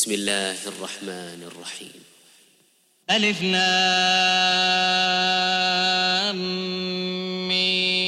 بسم الله الرحمن الرحيم. ألف لام ميم.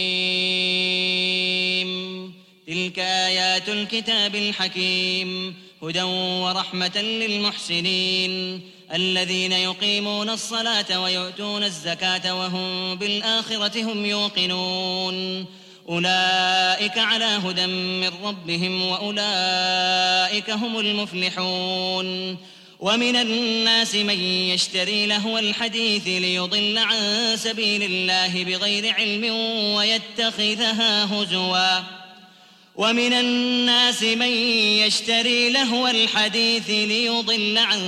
تلك آيات الكتاب الحكيم. هدى ورحمة للمحسنين. الذين يقيمون الصلاة ويؤتون الزكاة وهم بالآخرة هم يوقنون. أولئك على هدى من ربهم وأولئك هم المفلحون. ومن الناس من يشتري لهو الحديث ليضل عن سبيل الله بغير علم ويتخذها هزوا. ومن الناس من يشتري لهو الحديث ليضل عن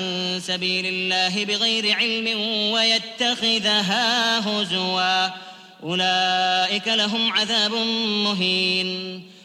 سبيل الله بغير علم ويتخذها هزوا. أولئك لهم عذاب مهين.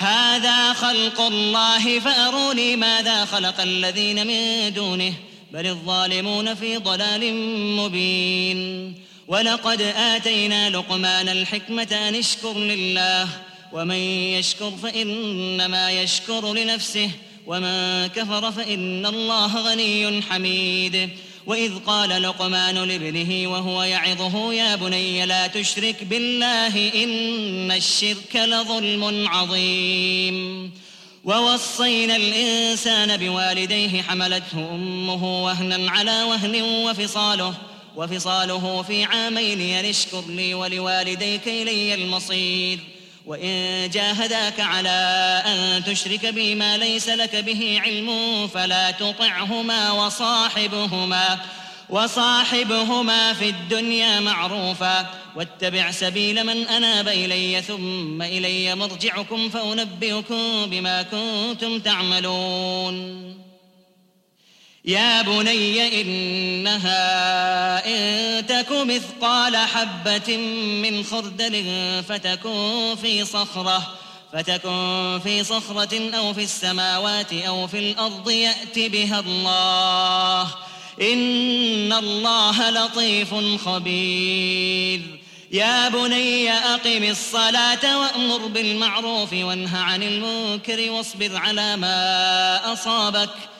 هذا خلق الله فأروني ماذا خلق الذين من دونه بل الظالمون في ضلال مبين. ولقد آتينا لقمان الحكمة أن اشكر لله ومن يشكر فإنما يشكر لنفسه ومن كفر فإن الله غني حميد. وإذ قال لقمان لابنه وهو يعظه يا بني لا تشرك بالله إن الشرك لظلم عظيم. ووصينا الإنسان بوالديه حملته أمه وهنا على وهن وفصاله وفصاله في عامين ينشكر لي ولوالديك إلي المصير. وإن جاهداك على أن تشرك بي ما ليس لك به علم فلا تطعهما وصاحبهما وصاحبهما في الدنيا معروفا واتبع سبيل من أناب إلي ثم إلي مرجعكم فأنبئكم بما كنتم تعملون يا بني إنها إن تك مثقال حبة من خردل فتكن في صخرة فتكن في صخرة أو في السماوات أو في الأرض يأت بها الله. إن الله لطيف خبير. يا بني أقم الصلاة وأمر بالمعروف وانه عن المنكر واصبر على ما أصابك ۖ.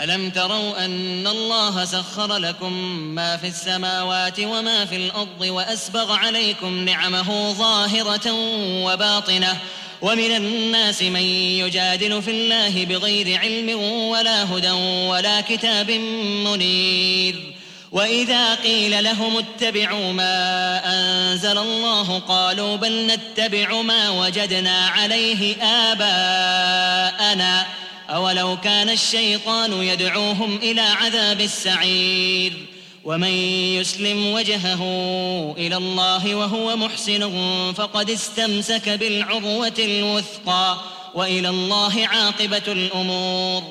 ألم تروا أن الله سخر لكم ما في السماوات وما في الأرض وأسبغ عليكم نعمه ظاهرة وباطنة ومن الناس من يجادل في الله بغير علم ولا هدى ولا كتاب منير وإذا قيل لهم اتبعوا ما أنزل الله قالوا بل نتبع ما وجدنا عليه آباءنا أولو كان الشيطان يدعوهم إلى عذاب السعير ومن يسلم وجهه إلى الله وهو محسن فقد استمسك بالعروة الوثقى وإلى الله عاقبة الأمور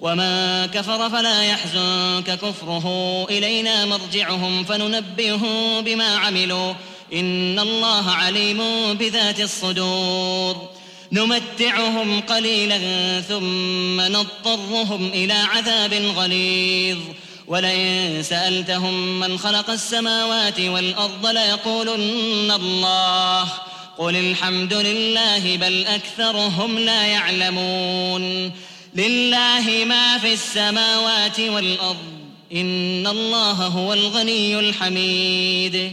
ومن كفر فلا يحزنك كفره إلينا مرجعهم فننبئهم بما عملوا إن الله عليم بذات الصدور نمتعهم قليلا ثم نضطرهم إلى عذاب غليظ. ولئن سألتهم من خلق السماوات والأرض ليقولن الله. قل الحمد لله بل أكثرهم لا يعلمون. لله ما في السماوات والأرض إن الله هو الغني الحميد.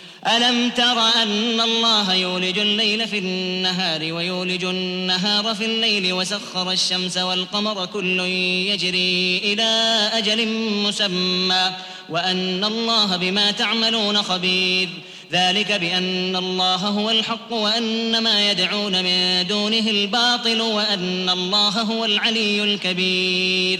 ألم تر أن الله يولج الليل في النهار ويولج النهار في الليل وسخر الشمس والقمر كل يجري إلى أجل مسمى وأن الله بما تعملون خبير. ذلك بأن الله هو الحق وأن ما يدعون من دونه الباطل وأن الله هو العلي الكبير.